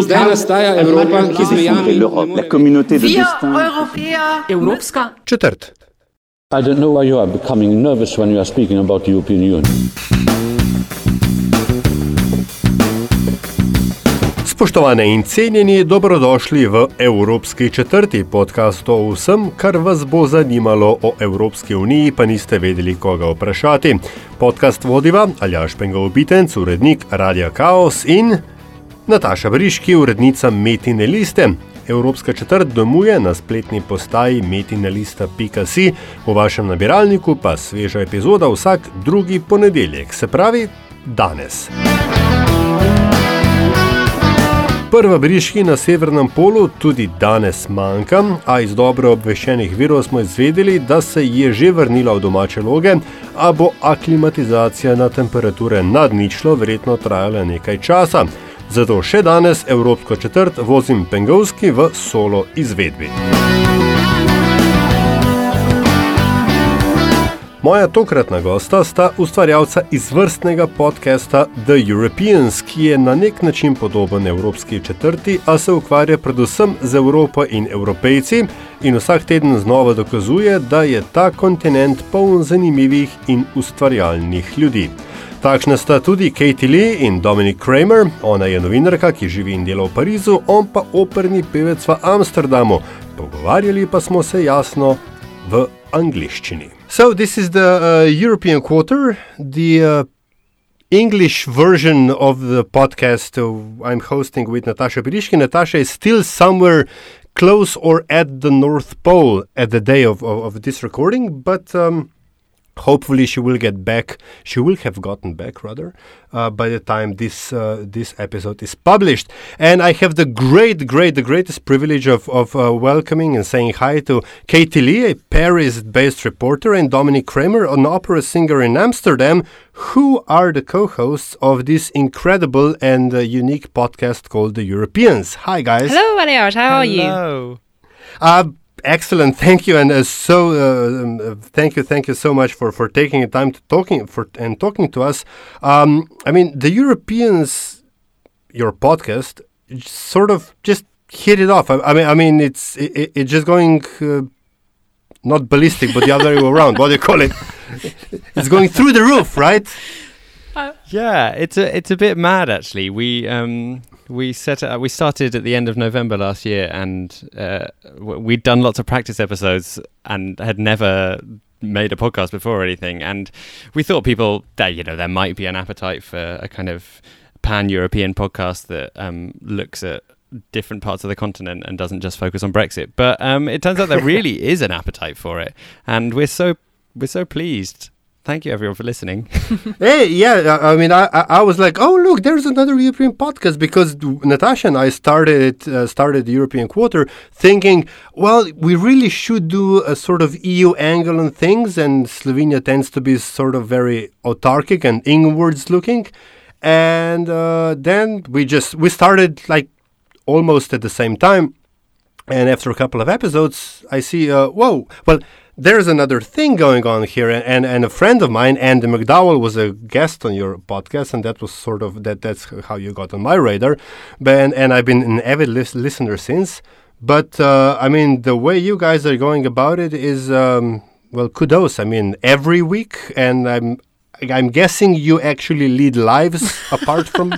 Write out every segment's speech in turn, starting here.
Zdaj nastaja Evropa, ki zmejami la communauté de destin. Evropska četrt. I don't know why you are becoming nervous when you are speaking about the European Union. Spoštovane in cenjeni, dobrodošli v Evropski četrti podcast o vsem, kar vas bo zanimalo o Evropski uniji, pa niste vedeli, koga vprašati. Podcast vodiva Aljaš Pengov Bitenc, urednik Radia Chaos in Nataša Briški, urednica Metine liste. Evropska četrt domuje na spletni postaji metinelista.si, v vašem nabiralniku pa sveža epizoda vsak drugi ponedeljek, se pravi danes. Prva briški na severnem polu tudi danes manjka, a iz dobro obveščenih virov smo izvedeli, da se je že vrnila v domače loge, a bo aklimatizacija na temperature nad ničlo verjetno trajala nekaj časa. Zato še danes Evropsko četrt vozim Pengovski v solo izvedbi. Moja tokratna gosta sta ustvarjalca izvrstnega podcasta The Europeans, ki je na nek način podoben Evropski četrti, a se ukvarja predvsem z Evropo in Evropejci in vsak teden znova dokazuje, da je ta kontinent poln zanimivih in ustvarjalnih ljudi. Takšne sta tudi Katie Lee in Dominic Kramer, ona je novinarka, ki živi in dela v Parizu, on pa operni pevec v Amsterdamu. Pogovarjali pa smo se jasno v angliščini. So, this is the uh, European quarter, the uh, English version of the podcast uh, I'm hosting with Natasha Berishki. Natasha is still somewhere close or at the North Pole at the day of, of, of this recording, but um, hopefully she will get back. She will have gotten back rather uh, by the time this uh, this episode is published. And i have the great great the greatest privilege of, of uh, welcoming and saying hi to Katy Lee a paris-based reporter and Dominic Kraemer an opera singer in amsterdam who are the co-hosts of this incredible and uh, unique podcast called the europeans. Hi guys. Hello, Aljaž. How are you? Uh, excellent. Thank you and uh, so uh, um, uh, thank you thank you so much for for taking the time to talking for and talking to us. Um, i mean the europeans your podcast sort of just hit it off. I, I mean i mean it's it, it- it's just going uh, not ballistic but the other way around. What do you call it? It's going through the roof right? Yeah, it's a it's a bit mad actually. We um we set we started at the end of November last year, and uh, we'd done lots of practice episodes and had never made a podcast before or anything. And we thought people that you know there might be an appetite for a kind of pan European podcast that um, looks at different parts of the continent and doesn't just focus on Brexit. But um, it turns out there really is an appetite for it, and we're so we're so pleased. Thank you everyone for listening. Hey, yeah, I I mean, I, I I was like, oh, look, there's another European podcast because Natasha and I started uh, started the European Quarter, thinking, well, we really should do a sort of EU angle on things, and Slovenia tends to be sort of very autarkic and inwards looking, and uh, then we just we started like almost at the same time, and after a couple of episodes, I see, uh, whoa, well, there's another thing going on here, and, and, and a friend of mine, Andy McDowell, was a guest on your podcast, and that was sort of that. That's how you got on my radar, but and, and I've been an avid lis- listener since. But uh, I mean, the way you guys are going about it is um, well, kudos. I mean, every week, and I'm. I'm guessing you actually lead lives apart from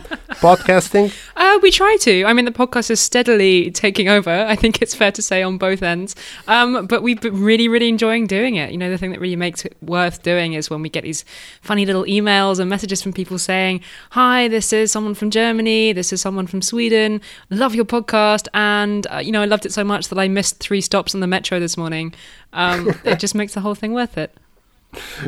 podcasting. We try to. I mean, the podcast is steadily taking over. I think it's fair to say on both ends. Um, but we've been really, really enjoying doing it. You know, the thing that really makes it worth doing is when we get these funny little emails and messages from people saying, "Hi, this is someone from Germany. This is someone from Sweden. Love your podcast, and uh, you know, I loved it so much that I missed three stops on the metro this morning." Um, it just makes the whole thing worth it.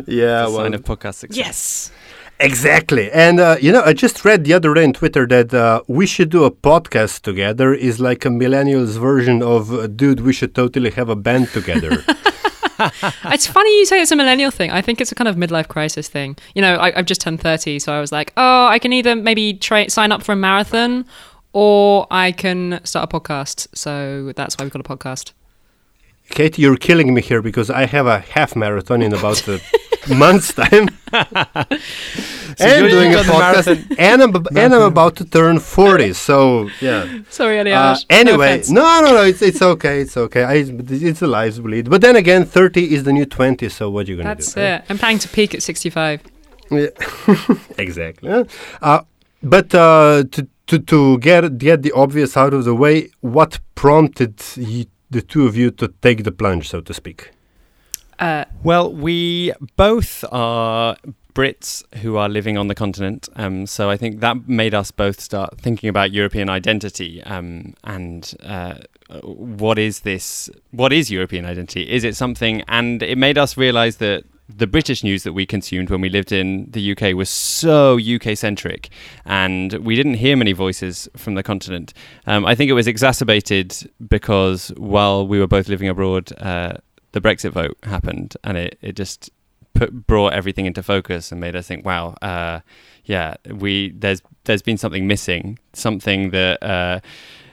Yeah, a sign of podcast success. Yes. Exactly. And, uh, you know, I just read the other day on Twitter that uh, we should do a podcast together is like a millennials version of, uh, dude, we should totally have a band together. it's funny you say it's a millennial thing. I think it's a kind of midlife crisis thing. You know, I, I've just turned 30, so I was like, oh, I can either maybe try sign up for a marathon or I can start a podcast. So that's why we've got a podcast. Katy, you're killing me here because I have a half marathon in about uh, month's time. and you're doing a podcast, marathon- and I'm, and I'm about to turn 40. So, yeah. Sorry, Uh, anyway, no, no, no, it's it's okay, it's okay. I, it's a lives bleed. But then again, 30 is the new 20. So what are you gonna That's do? right? it. I'm planning to peak at 65. Yeah. exactly. Uh, but uh, to, to to get get the obvious out of the way, what prompted you, the two of you to take the plunge, so to speak? Uh, Well, we both are Brits who are living on the continent, um, so I think that made us both start thinking about European identity um, and uh, what is this? What is European identity? Is it something? And it made us realise that the British news that we consumed when we lived in the UK was so UK centric, and we didn't hear many voices from the continent. Um, I think it was exacerbated because while we were both living abroad, uh, the Brexit vote happened, and it, it just put brought everything into focus and made us think, wow, uh, yeah, we there's there's been something missing, something that uh,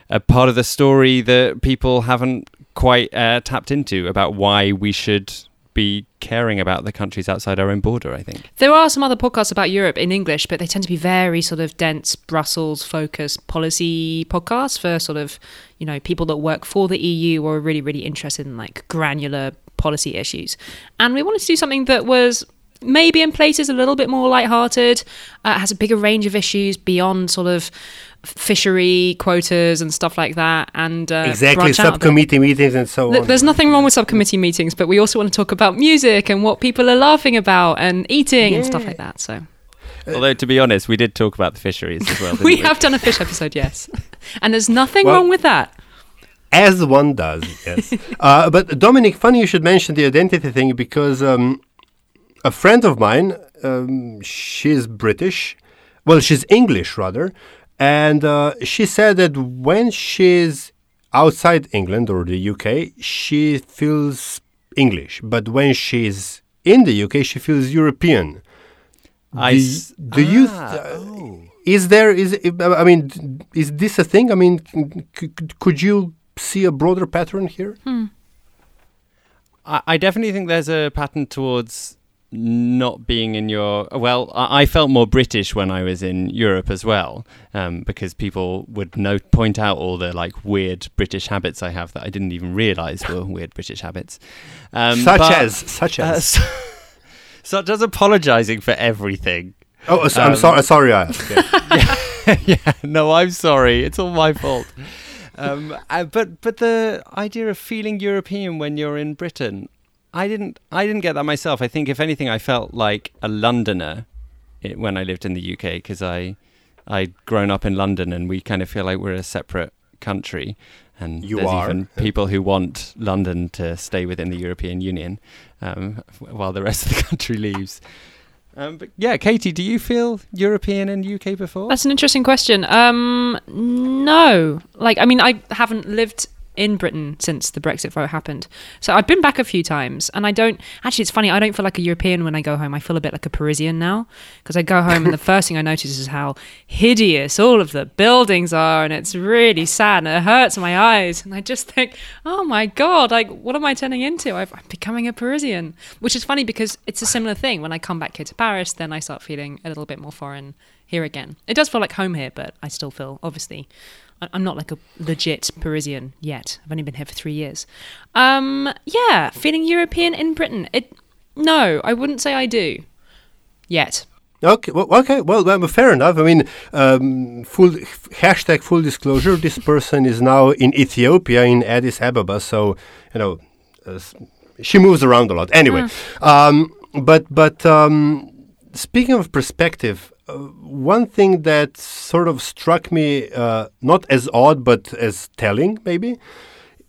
a part of the story that people haven't quite uh, tapped into about why we should be caring about the countries outside our own border. I think. There are some other podcasts about Europe in English, but they tend to be very sort of dense Brussels focused policy podcasts for sort of, you know, people that work for the EU or are really, really interested in like granular policy issues. And we wanted to do something that was maybe in places a little bit more lighthearted, uh, has a bigger range of issues beyond sort of fishery quotas and stuff like that. And uh, exactly, branch out a bit. subcommittee meetings and so Look, on. there's nothing wrong with subcommittee meetings, but we also want to talk about music and what people are laughing about and eating and stuff like that. So Although to be honest, we did talk about the fisheries as well. We we, have done a fish episode, yes, and there's nothing Well- wrong with that. As one does, yes. uh, but Dominic, funny you should mention the identity thing because um, a friend of mine, um, she's British, well, she's English rather, and uh, she said that when she's outside England or the UK, she feels English, but when she's in the UK, she feels European. I do, s- do you? Ah, th- oh. Is there? Is it- I mean, is this a thing? I mean, c- c- could you see a broader pattern here? I, I definitely think there's a pattern towards not being in your well I, I felt more british when i was in europe as well um, because people would note point out all the like weird british habits i have that i didn't even realize were weird british habits um, such but- as, such uh, as. so- such as apologizing for everything oh, so- I'm um, sorry. Sorry, I asked. Yeah. yeah, no, I'm sorry. It's all my fault. Um, uh, but but the idea of feeling European when you're in Britain, I didn't I didn't get that myself. I think if anything, I felt like a Londoner i when I lived in the UK because I I'd grown up in London and we kind of feel like we're a separate country. And You there's are, even people who want London to stay within the European Union um, while the rest of the country leaves. Um, but yeah, Katy, do you feel European and UK before? That's an interesting question. Um, no, like I mean, I haven't lived in Britain since the Brexit vote happened, so I've been back a few times, and I don't actually. It's funny. I don't feel like a European when I go home. I feel a bit like a Parisian now because I go home and the first thing I notice is how hideous all of the buildings are, and it's really sad and it hurts my eyes. And I just think, oh my god, like what am I turning into? I've, I'm becoming a Parisian, which is funny because it's a similar thing. When I come back here to Paris, then I start feeling a little bit more foreign here again. It does feel like home here, but I still feel obviously I- I'm not like a legit Parisian yet. I've only been here for three years. Um, yeah, feeling European in Britain. It no, I wouldn't say I do yet. Okay, well, okay, well, well, fair enough. I mean, um, full hashtag full disclosure. This person is now in Ethiopia, in Addis Ababa. So you know, uh, she moves around a lot. Anyway, um, but but um, speaking of perspective, one thing that sort of struck me, uh, not as odd but as telling, maybe,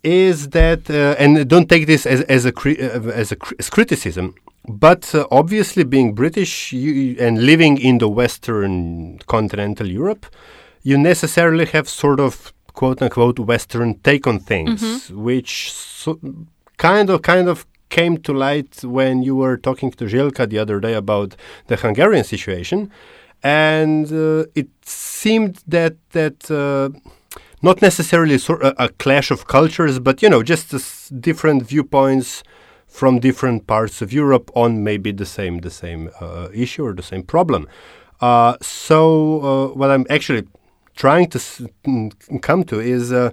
is that, uh, and don't take this as as a uh, as a as criticism, but uh, obviously being British you, and living in the Western continental Europe, you necessarily have sort of quote unquote Western take on things, which so, kind of kind of came to light when you were talking to Željka the other day about the Hungarian situation, and uh, it seemed that that. Uh, not necessarily a, clash of cultures, but you know, just different viewpoints from different parts of Europe on maybe the same the same uh, issue or the same problem. Uh, so uh, what I'm actually trying to mm, come to is, uh,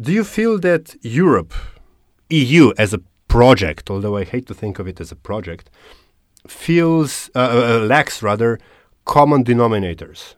do you feel that Europe, EU as a project, although I hate to think of it as a project, feels lacks rather common denominators?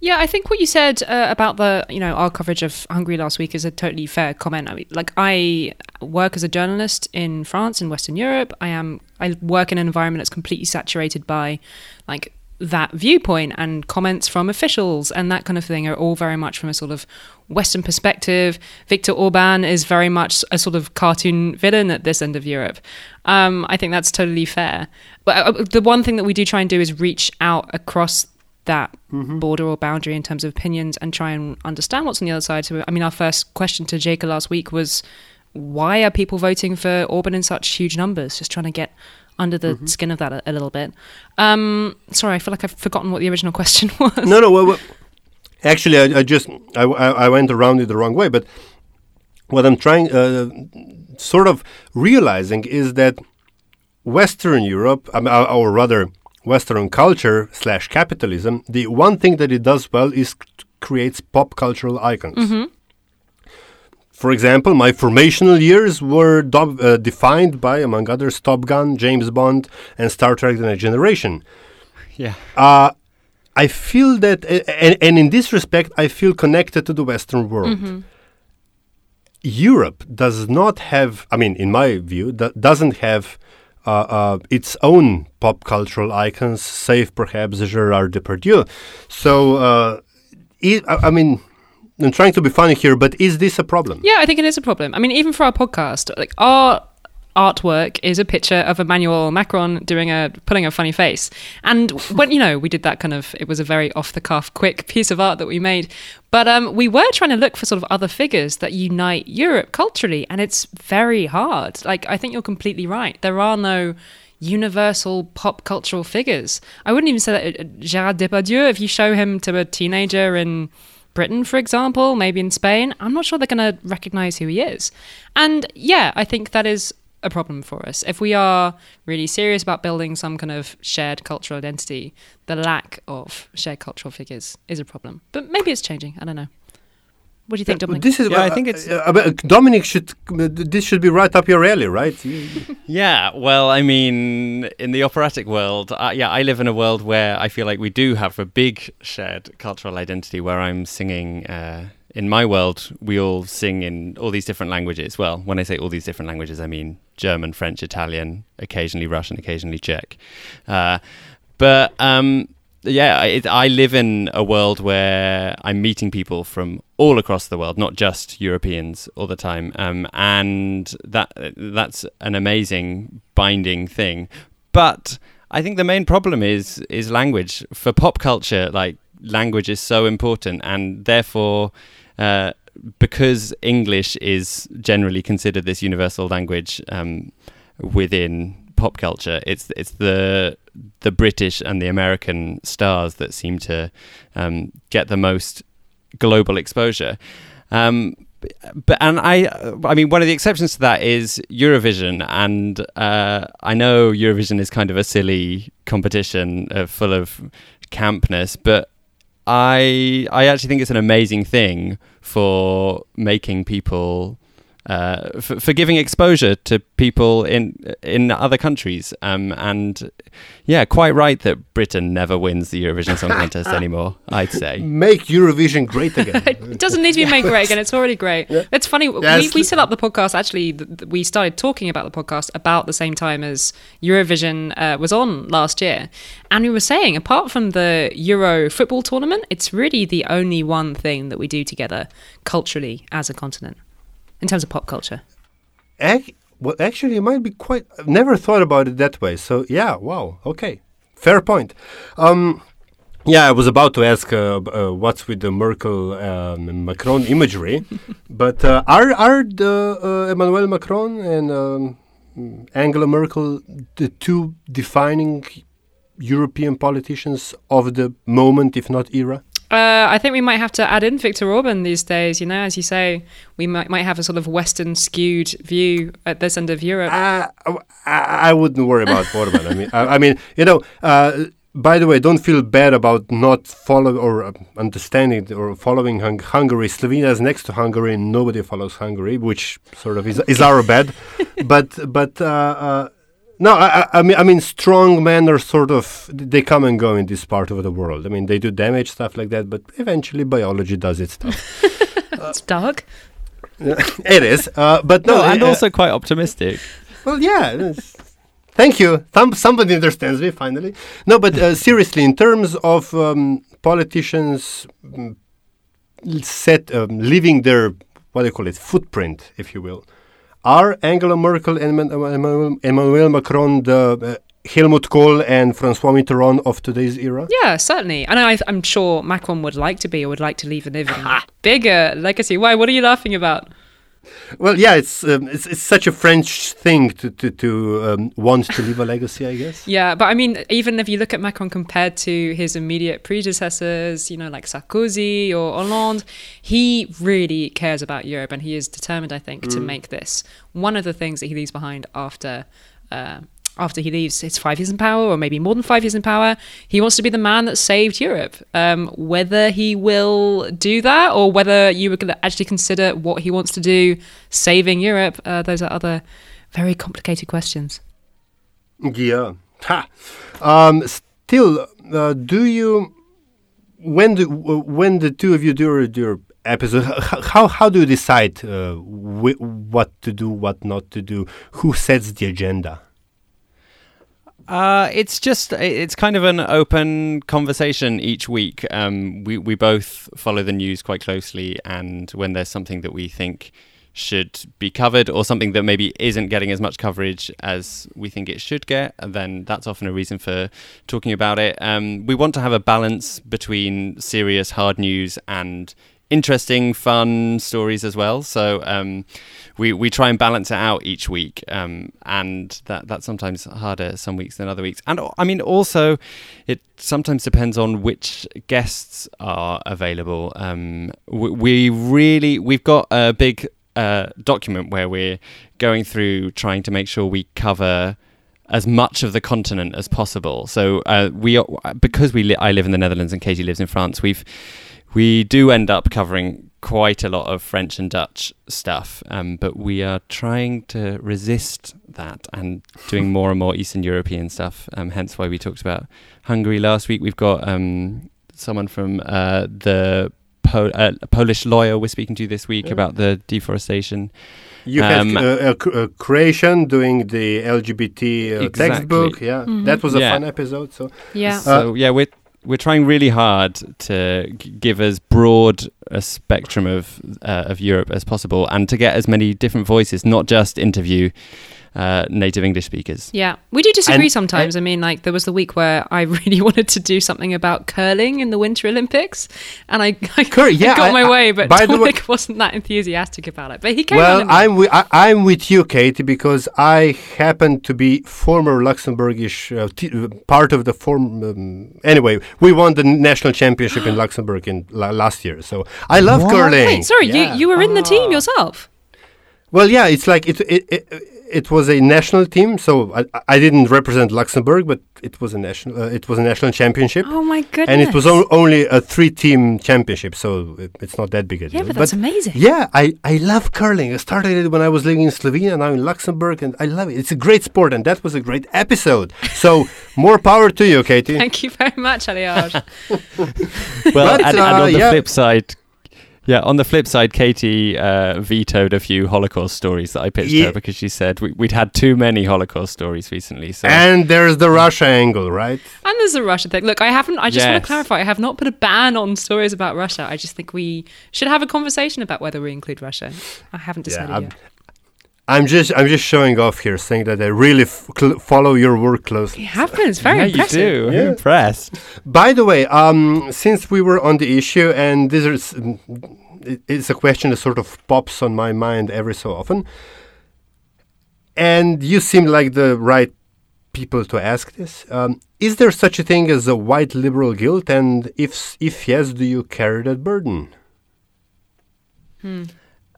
Yeah, I think what you said uh, about the you know our coverage of Hungary last week is a totally fair comment. I mean, like I work as a journalist in France in Western Europe. I am I work in an environment that's completely saturated by like that viewpoint and comments from officials and that kind of thing are all very much from a sort of Western perspective. Viktor Orban is very much a sort of cartoon villain at this end of Europe. Um, I think that's totally fair. But uh, the one thing that we do try and do is reach out across that border or boundary in terms of opinions and try and understand what's on the other side. So, I mean, our first question to Jacob last week was why are people voting for Orban in such huge numbers? Just trying to get under the skin of that a, a little bit. Um, sorry, I feel like I've forgotten what the original question was. No, no. Well, well, actually, I, I just I, I, I went around it the wrong way. But what I'm trying, uh, sort of realizing, is that Western Europe, um, or or rather Western culture slash capitalism, the one thing that it does well is c- creates pop cultural icons. For example, my formational years were uh, defined by, among others, Top Gun, James Bond, and Star Trek: The Next Generation. Yeah. Uh, I feel that, and, and in this respect, I feel connected to the Western world. Europe does not have, I mean, in my view, that doesn't have uh, uh, its own pop cultural icons, save perhaps Gerard Depardieu. So, uh, i I I mean, I'm trying to be funny here, but is this a problem? Yeah, I think it is a problem. I mean, even for our podcast, like our artwork is a picture of Emmanuel Macron doing a putting a funny face. And when you know, we did that kind of it was a very off the cuff quick piece of art that we made. But um, we were trying to look for sort of other figures that unite Europe culturally and it's very hard. Like I think you're completely right. There are no universal pop cultural figures. I wouldn't even say that uh, Gerard Depardieu if you show him to a teenager in Britain, for example, maybe in Spain, I'm not sure they're going to recognize who he is. And yeah, I think that is a problem for us. If we are really serious about building some kind of shared cultural identity, the lack of shared cultural figures is a problem. But maybe it's changing. I don't know. What do you think, Dominic? This is, Yeah, I uh, think it's- uh, uh, Dominic should. uh, This should be right up your alley, right? Yeah, well, I mean, in the operatic world, uh, yeah, I live in a world where I feel like we do have a big shared cultural identity where I'm singing. Uh, in my world, we all sing in all these different languages. Well, when I say all these different languages, I mean German, French, Italian, occasionally Russian, occasionally Czech. Uh, but um, yeah, I, live in a world where I'm meeting people from all across the world, not just Europeans all the time, um, and that that's an amazing binding thing. But I think the main problem is is language for pop culture. Like language is so important, and therefore. Uh, because English is generally considered this universal language um, within pop culture, it's it's the the British and the American stars that seem to um, get the most global exposure. Um, but and I, I mean, one of the exceptions to that is Eurovision, and uh, I know Eurovision is kind of a silly competition uh, full of campness, but I, I actually think it's an amazing thing for making people uh, for, for giving exposure to people in in other countries. Um, and yeah, quite right that Britain never wins the Eurovision Song Contest anymore. I'd say. Make Eurovision great again. it doesn't need to be made great again. It's already great. It's funny. we, Yes. we set up the podcast. Actually, th- th- we started talking about the podcast about the same time as Eurovision uh, was on last year, and we were saying, apart from the Euro football tournament, it's really the only one thing that we do together culturally as a continent in terms of pop culture. Ac- well, actually, it might be quite. I've never thought about it that way. So yeah, wow, okay, fair point. Um, yeah, I was about to ask uh, uh, what's with the Merkel um, Macron imagery, but uh, are are the uh, Emmanuel Macron and um, Angela Merkel the two defining European politicians of the moment, if not era? Uh, I think we might have to add in Viktor Orban these days. You know, as you say, we might might have a sort of Western skewed view at this end of Europe. Uh, I, I wouldn't worry about Orban. I mean, I, I mean, you know. Uh, by the way, don't feel bad about not following or uh, understanding or following hung- Hungary. Slovenia is next to Hungary, and nobody follows Hungary, which sort of is, is our bad. but but uh, uh, no, I, I- I mean I mean strong men are sort of they come and go in this part of the world. I mean they do damage stuff like that, but eventually biology does its stuff. It's dark. it is, uh, but no, No, and uh, also quite optimistic. Well, yeah. Thank you. Some, somebody understands me finally. No, but uh, seriously, in terms of um, politicians mm, set um, leaving their what do you call it footprint, if you will, are Angela Merkel and Emmanuel, Macron the uh, Helmut Kohl and François Mitterrand of today's era? Yeah, certainly. And I, I'm sure Macron would like to be or would like to leave an even bigger legacy. Why? What are you laughing about? Well, yeah, it's um, it's, it's such a French thing to to, to um, want to leave a legacy, I guess. Yeah, but I mean, even if you look at Macron compared to his immediate predecessors, you know, like Sarkozy or Hollande, he really cares about Europe and he is determined, I think, to make this one of the things that he leaves behind after. Uh, after he leaves his five years in power, or maybe more than five years in power, he wants to be the man that saved Europe. Um, whether he will do that, or whether you would actually consider what he wants to do saving Europe, uh, those are other very complicated questions. Yeah. Ha. Um, still, uh, do you when do when the two of you do your, episode? How how do you decide uh, wh- what to do, what not to do? Who sets the agenda? Uh, it's just it's kind of an open conversation each week. Um, we we both follow the news quite closely, and when there's something that we think should be covered or something that maybe isn't getting as much coverage as we think it should get, then that's often a reason for talking about it. Um, we want to have a balance between serious hard news and interesting, fun stories as well. So um, we we try and balance it out each week, um, and that that's sometimes harder some weeks than other weeks. And I mean, also, it sometimes depends on which guests are available. Um, we, we really we've got a big uh, document where we're going through trying to make sure we cover as much of the continent as possible. So uh, we because we li- I live in the Netherlands and Katy lives in France. We've we do end up covering quite a lot of French and Dutch stuff, um, but we are trying to resist that and doing more and more Eastern European stuff. Um, hence why we talked about Hungary last week. We've got um, someone from uh, the po- uh, Polish lawyer we're speaking to this week Yeah. about the deforestation. You Um, had uh, uh, C- uh, Creation doing the LGBT uh, Exactly. textbook. Yeah, Mhm. that was a Yeah. fun episode. So Yeah. So yeah, we're we're trying really hard to give as broad a spectrum of uh, of Europe as possible, and to get as many different voices, not just interview uh, native English speakers. Yeah, we do disagree And- sometimes. I mean, like there was the week where I really wanted to do something about curling in the Winter Olympics, and I, I, yeah, I got I- my I- way, but by the way- Dominic wasn't that enthusiastic about it. But he came. Well, I'm wi- I, I'm with you, Katy, because I happen to be former Luxembourgish uh, t- uh, part of the form. Um, anyway, we won the national championship in Luxembourg in la- last year, so I love What? curling. Wait, sorry, Yeah. you you were in the team yourself. Well, yeah, it's like it it, it it was a national team, so I, I didn't represent Luxembourg, but it was a national uh, it was a national championship. Oh my goodness! And it was o- only a three-team championship, so it, it's not that big a deal. yeah, but that's amazing. Yeah, I, I love curling. I started it when I was living in Slovenia, now in Luxembourg, and I love it. It's a great sport, and that was a great episode. So, more power to you, Katy. Thank you very much, Aljaž. Well, But, and, and uh, on the yeah. flip side. Yeah, on the flip side, Katy uh, vetoed a few Holocaust stories that I pitched Yeah. her because she said we, we'd had too many Holocaust stories recently. So And there's the Russia angle, right? and there's the Russia thing. Look, I haven't. I just want to clarify. I have not put a ban on stories about Russia. I just think we should have a conversation about whether we include Russia. I haven't decided I'm, yet. I'm just I'm just showing off here, saying that I really f- cl- follow your work closely. It happens. been. It's very yeah, impressive. you do. Yeah. I'm impressed. By the way, um, since we were on the issue, and this is mm, it's a question that sort of pops on my mind every so often, and you seem like the right people to ask this. Um, is there such a thing as a white liberal guilt? And if if yes, do you carry that burden?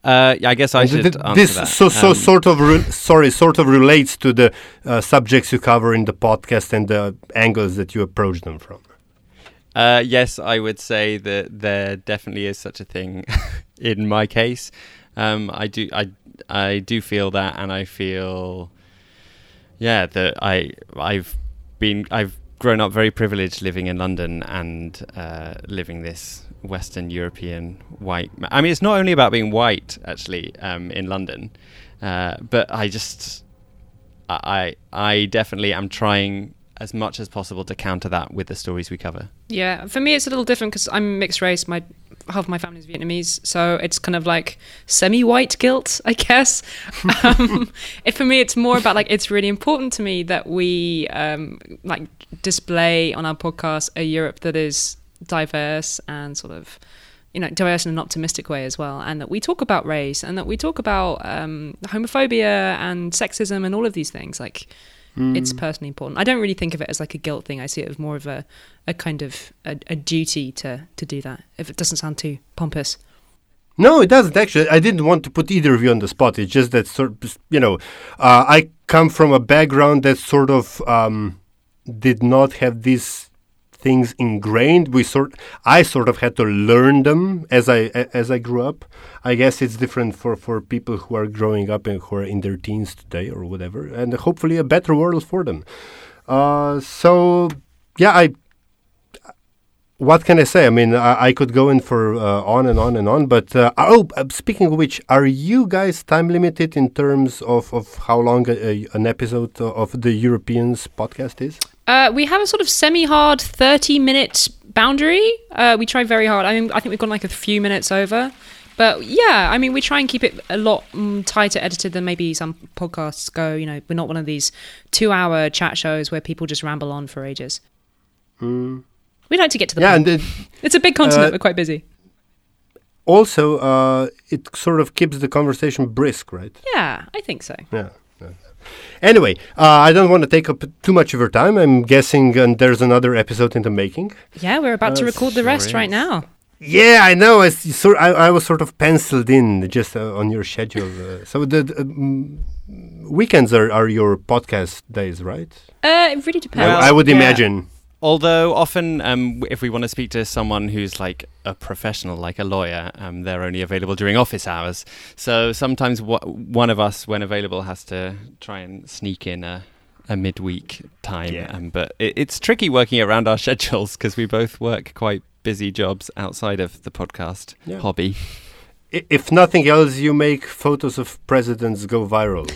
Uh, I guess I should th- this that. so so Um, sort of re- sorry sort of relates to the uh, subjects you cover in the podcast and the angles that you approach them from. Uh, yes, I would say that there definitely is such a thing in my case. Um, I do, I, I do feel that, and I feel, yeah, that I, I've been, I've grown up very privileged living in London and uh, living this Western European white. ma- I mean, it's not only about being white actually um, in London, uh, but I just, I, I definitely am trying as much as possible to counter that with the stories we cover. Yeah, for me it's a little different because I'm mixed race. My half of my family is Vietnamese, so it's kind of like semi-white guilt, I guess. um, it, for me, it's more about like it's really important to me that we um, like display on our podcast a Europe that is diverse and sort of you know diverse in an optimistic way as well, and that we talk about race and that we talk about um, homophobia and sexism and all of these things like it's personally important. I don't really think of it as like a guilt thing. I see it as more of a, a kind of a, a duty to to do that. If it doesn't sound too pompous. No, it doesn't actually. I didn't want to put either of you on the spot. It's just that sort of, you know, uh, I come from a background that sort of um, did not have these things ingrained. We sort, I sort of had to learn them as I as I grew up. I guess it's different for for people who are growing up and who are in their teens today or whatever, and hopefully a better world for them. Uh, so yeah, I what can I say? I mean, I, I could go in for uh, on and on and on, but uh, oh, uh, speaking of which, are you guys time limited in terms of, of how long a, a, an episode of the Europeans podcast is? Uh, we have a sort of semi-hard thirty-minute boundary. Uh, we try very hard. I mean, I think we've gone like a few minutes over. But yeah, I mean, we try and keep it a lot mm, tighter edited than maybe some podcasts go. You know, we're not one of these two-hour chat shows where people just ramble on for ages. We like to get to the. Yeah, point. and it, It's a big continent. uh, we're quite busy. also uh, it sort of keeps the conversation brisk, right? Yeah, I think so. Yeah. yeah. Anyway, uh, I don't want to take up too much of your time. I'm guessing uh, there's another episode in the making. Yeah, we're about to Uh, record the rest sure right now. Yeah, I know. I, s- sort, I, I was sort of penciled in just uh, on your schedule. Uh, so the, the um, weekends are, are your podcast days, right? Uh, it really depends. Well, I, I would yeah. imagine. Although often, um, if we want to speak to someone who's like a professional, like a lawyer, um, they're only available during office hours. So sometimes w- one of us, when available, has to try and sneak in a, a midweek time. Yeah. Um, but it, it's tricky working around our schedules because we both work quite busy jobs outside of the podcast Yeah. hobby. If nothing else, you make photos of presidents go viral,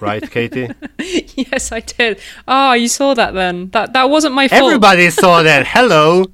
right, Katy? yes, I did. Oh, you saw that then. That that wasn't my fault. Everybody saw that. Hello.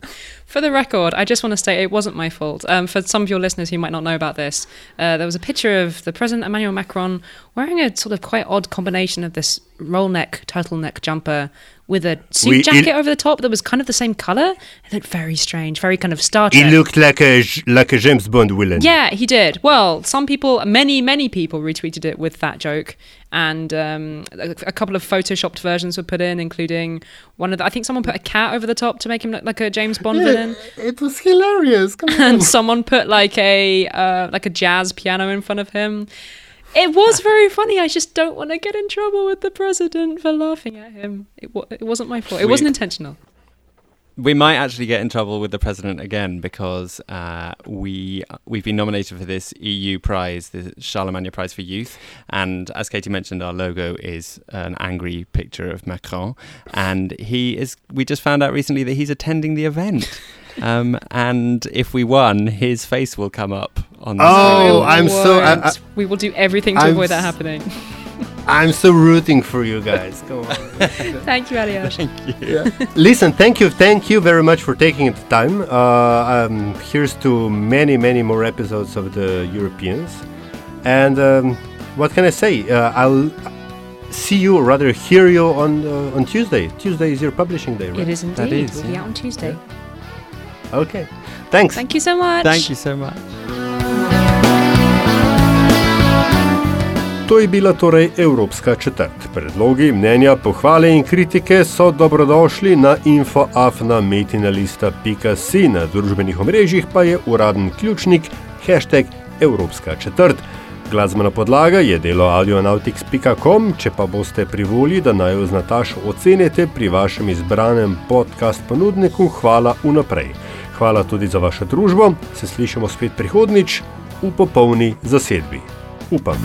For the record, I just want to say it wasn't my fault. Um, for some of your listeners who might not know about this, uh, there was a picture of the President Emmanuel Macron wearing a sort of quite odd combination of this roll neck, turtleneck jumper with a suit jacket over the top that was kind of the same color. It looked very strange, very kind of Star Trek. He looked like a like a James Bond villain. Yeah, he did. Well, some people, many, many people retweeted it with that joke, and um, a, a couple of photoshopped versions were put in, including one of the. I think someone put a cat over the top to make him look like a James Bond villain, It was hilarious. Come on. and someone put like a uh, like a jazz piano in front of him. It was very funny. I just don't want to get in trouble with the president for laughing at him. It, wa- it wasn't my fault. It wasn't intentional. We might actually get in trouble with the president again because uh, we we've been nominated for this EU prize, the Charlemagne Prize for Youth, and as Katy mentioned, our logo is an angry picture of Macron, and he is. We just found out recently that he's attending the event, um, and if we won, his face will come up on the Oh, screen. I'm so- I- Won't. I- we will do everything to I'm avoid that happening. I'm so rooting for you guys. Come on. Thank you, Aljaž. Listen, thank you, thank you very much for taking the time. Uh, um, here's to many, many more episodes of the Europeans. And um, what can I say? Uh, I'll see you, or rather, hear you on uh, on Tuesday. Tuesday is your publishing day, right? It is indeed. That is, we'll be out on Tuesday. Okay. Thanks. Thank you so much. Thank you so much. To je bila torej Evropska četrt. Predlogi, mnenja, pohvale in kritike so dobrodošli na infoafnametinalista.si, na družbenih omrežjih pa je uraden ključnik hashtag Evropska četrt. Glasbena podlaga je delo audionautics.com, če pa boste privoli, da naj jo z Natašo ocenite pri vašem izbranem podcast ponudniku, hvala vnaprej. Hvala tudi za vašo družbo, se slišimo spet prihodnič v popolni zasedbi. Upam.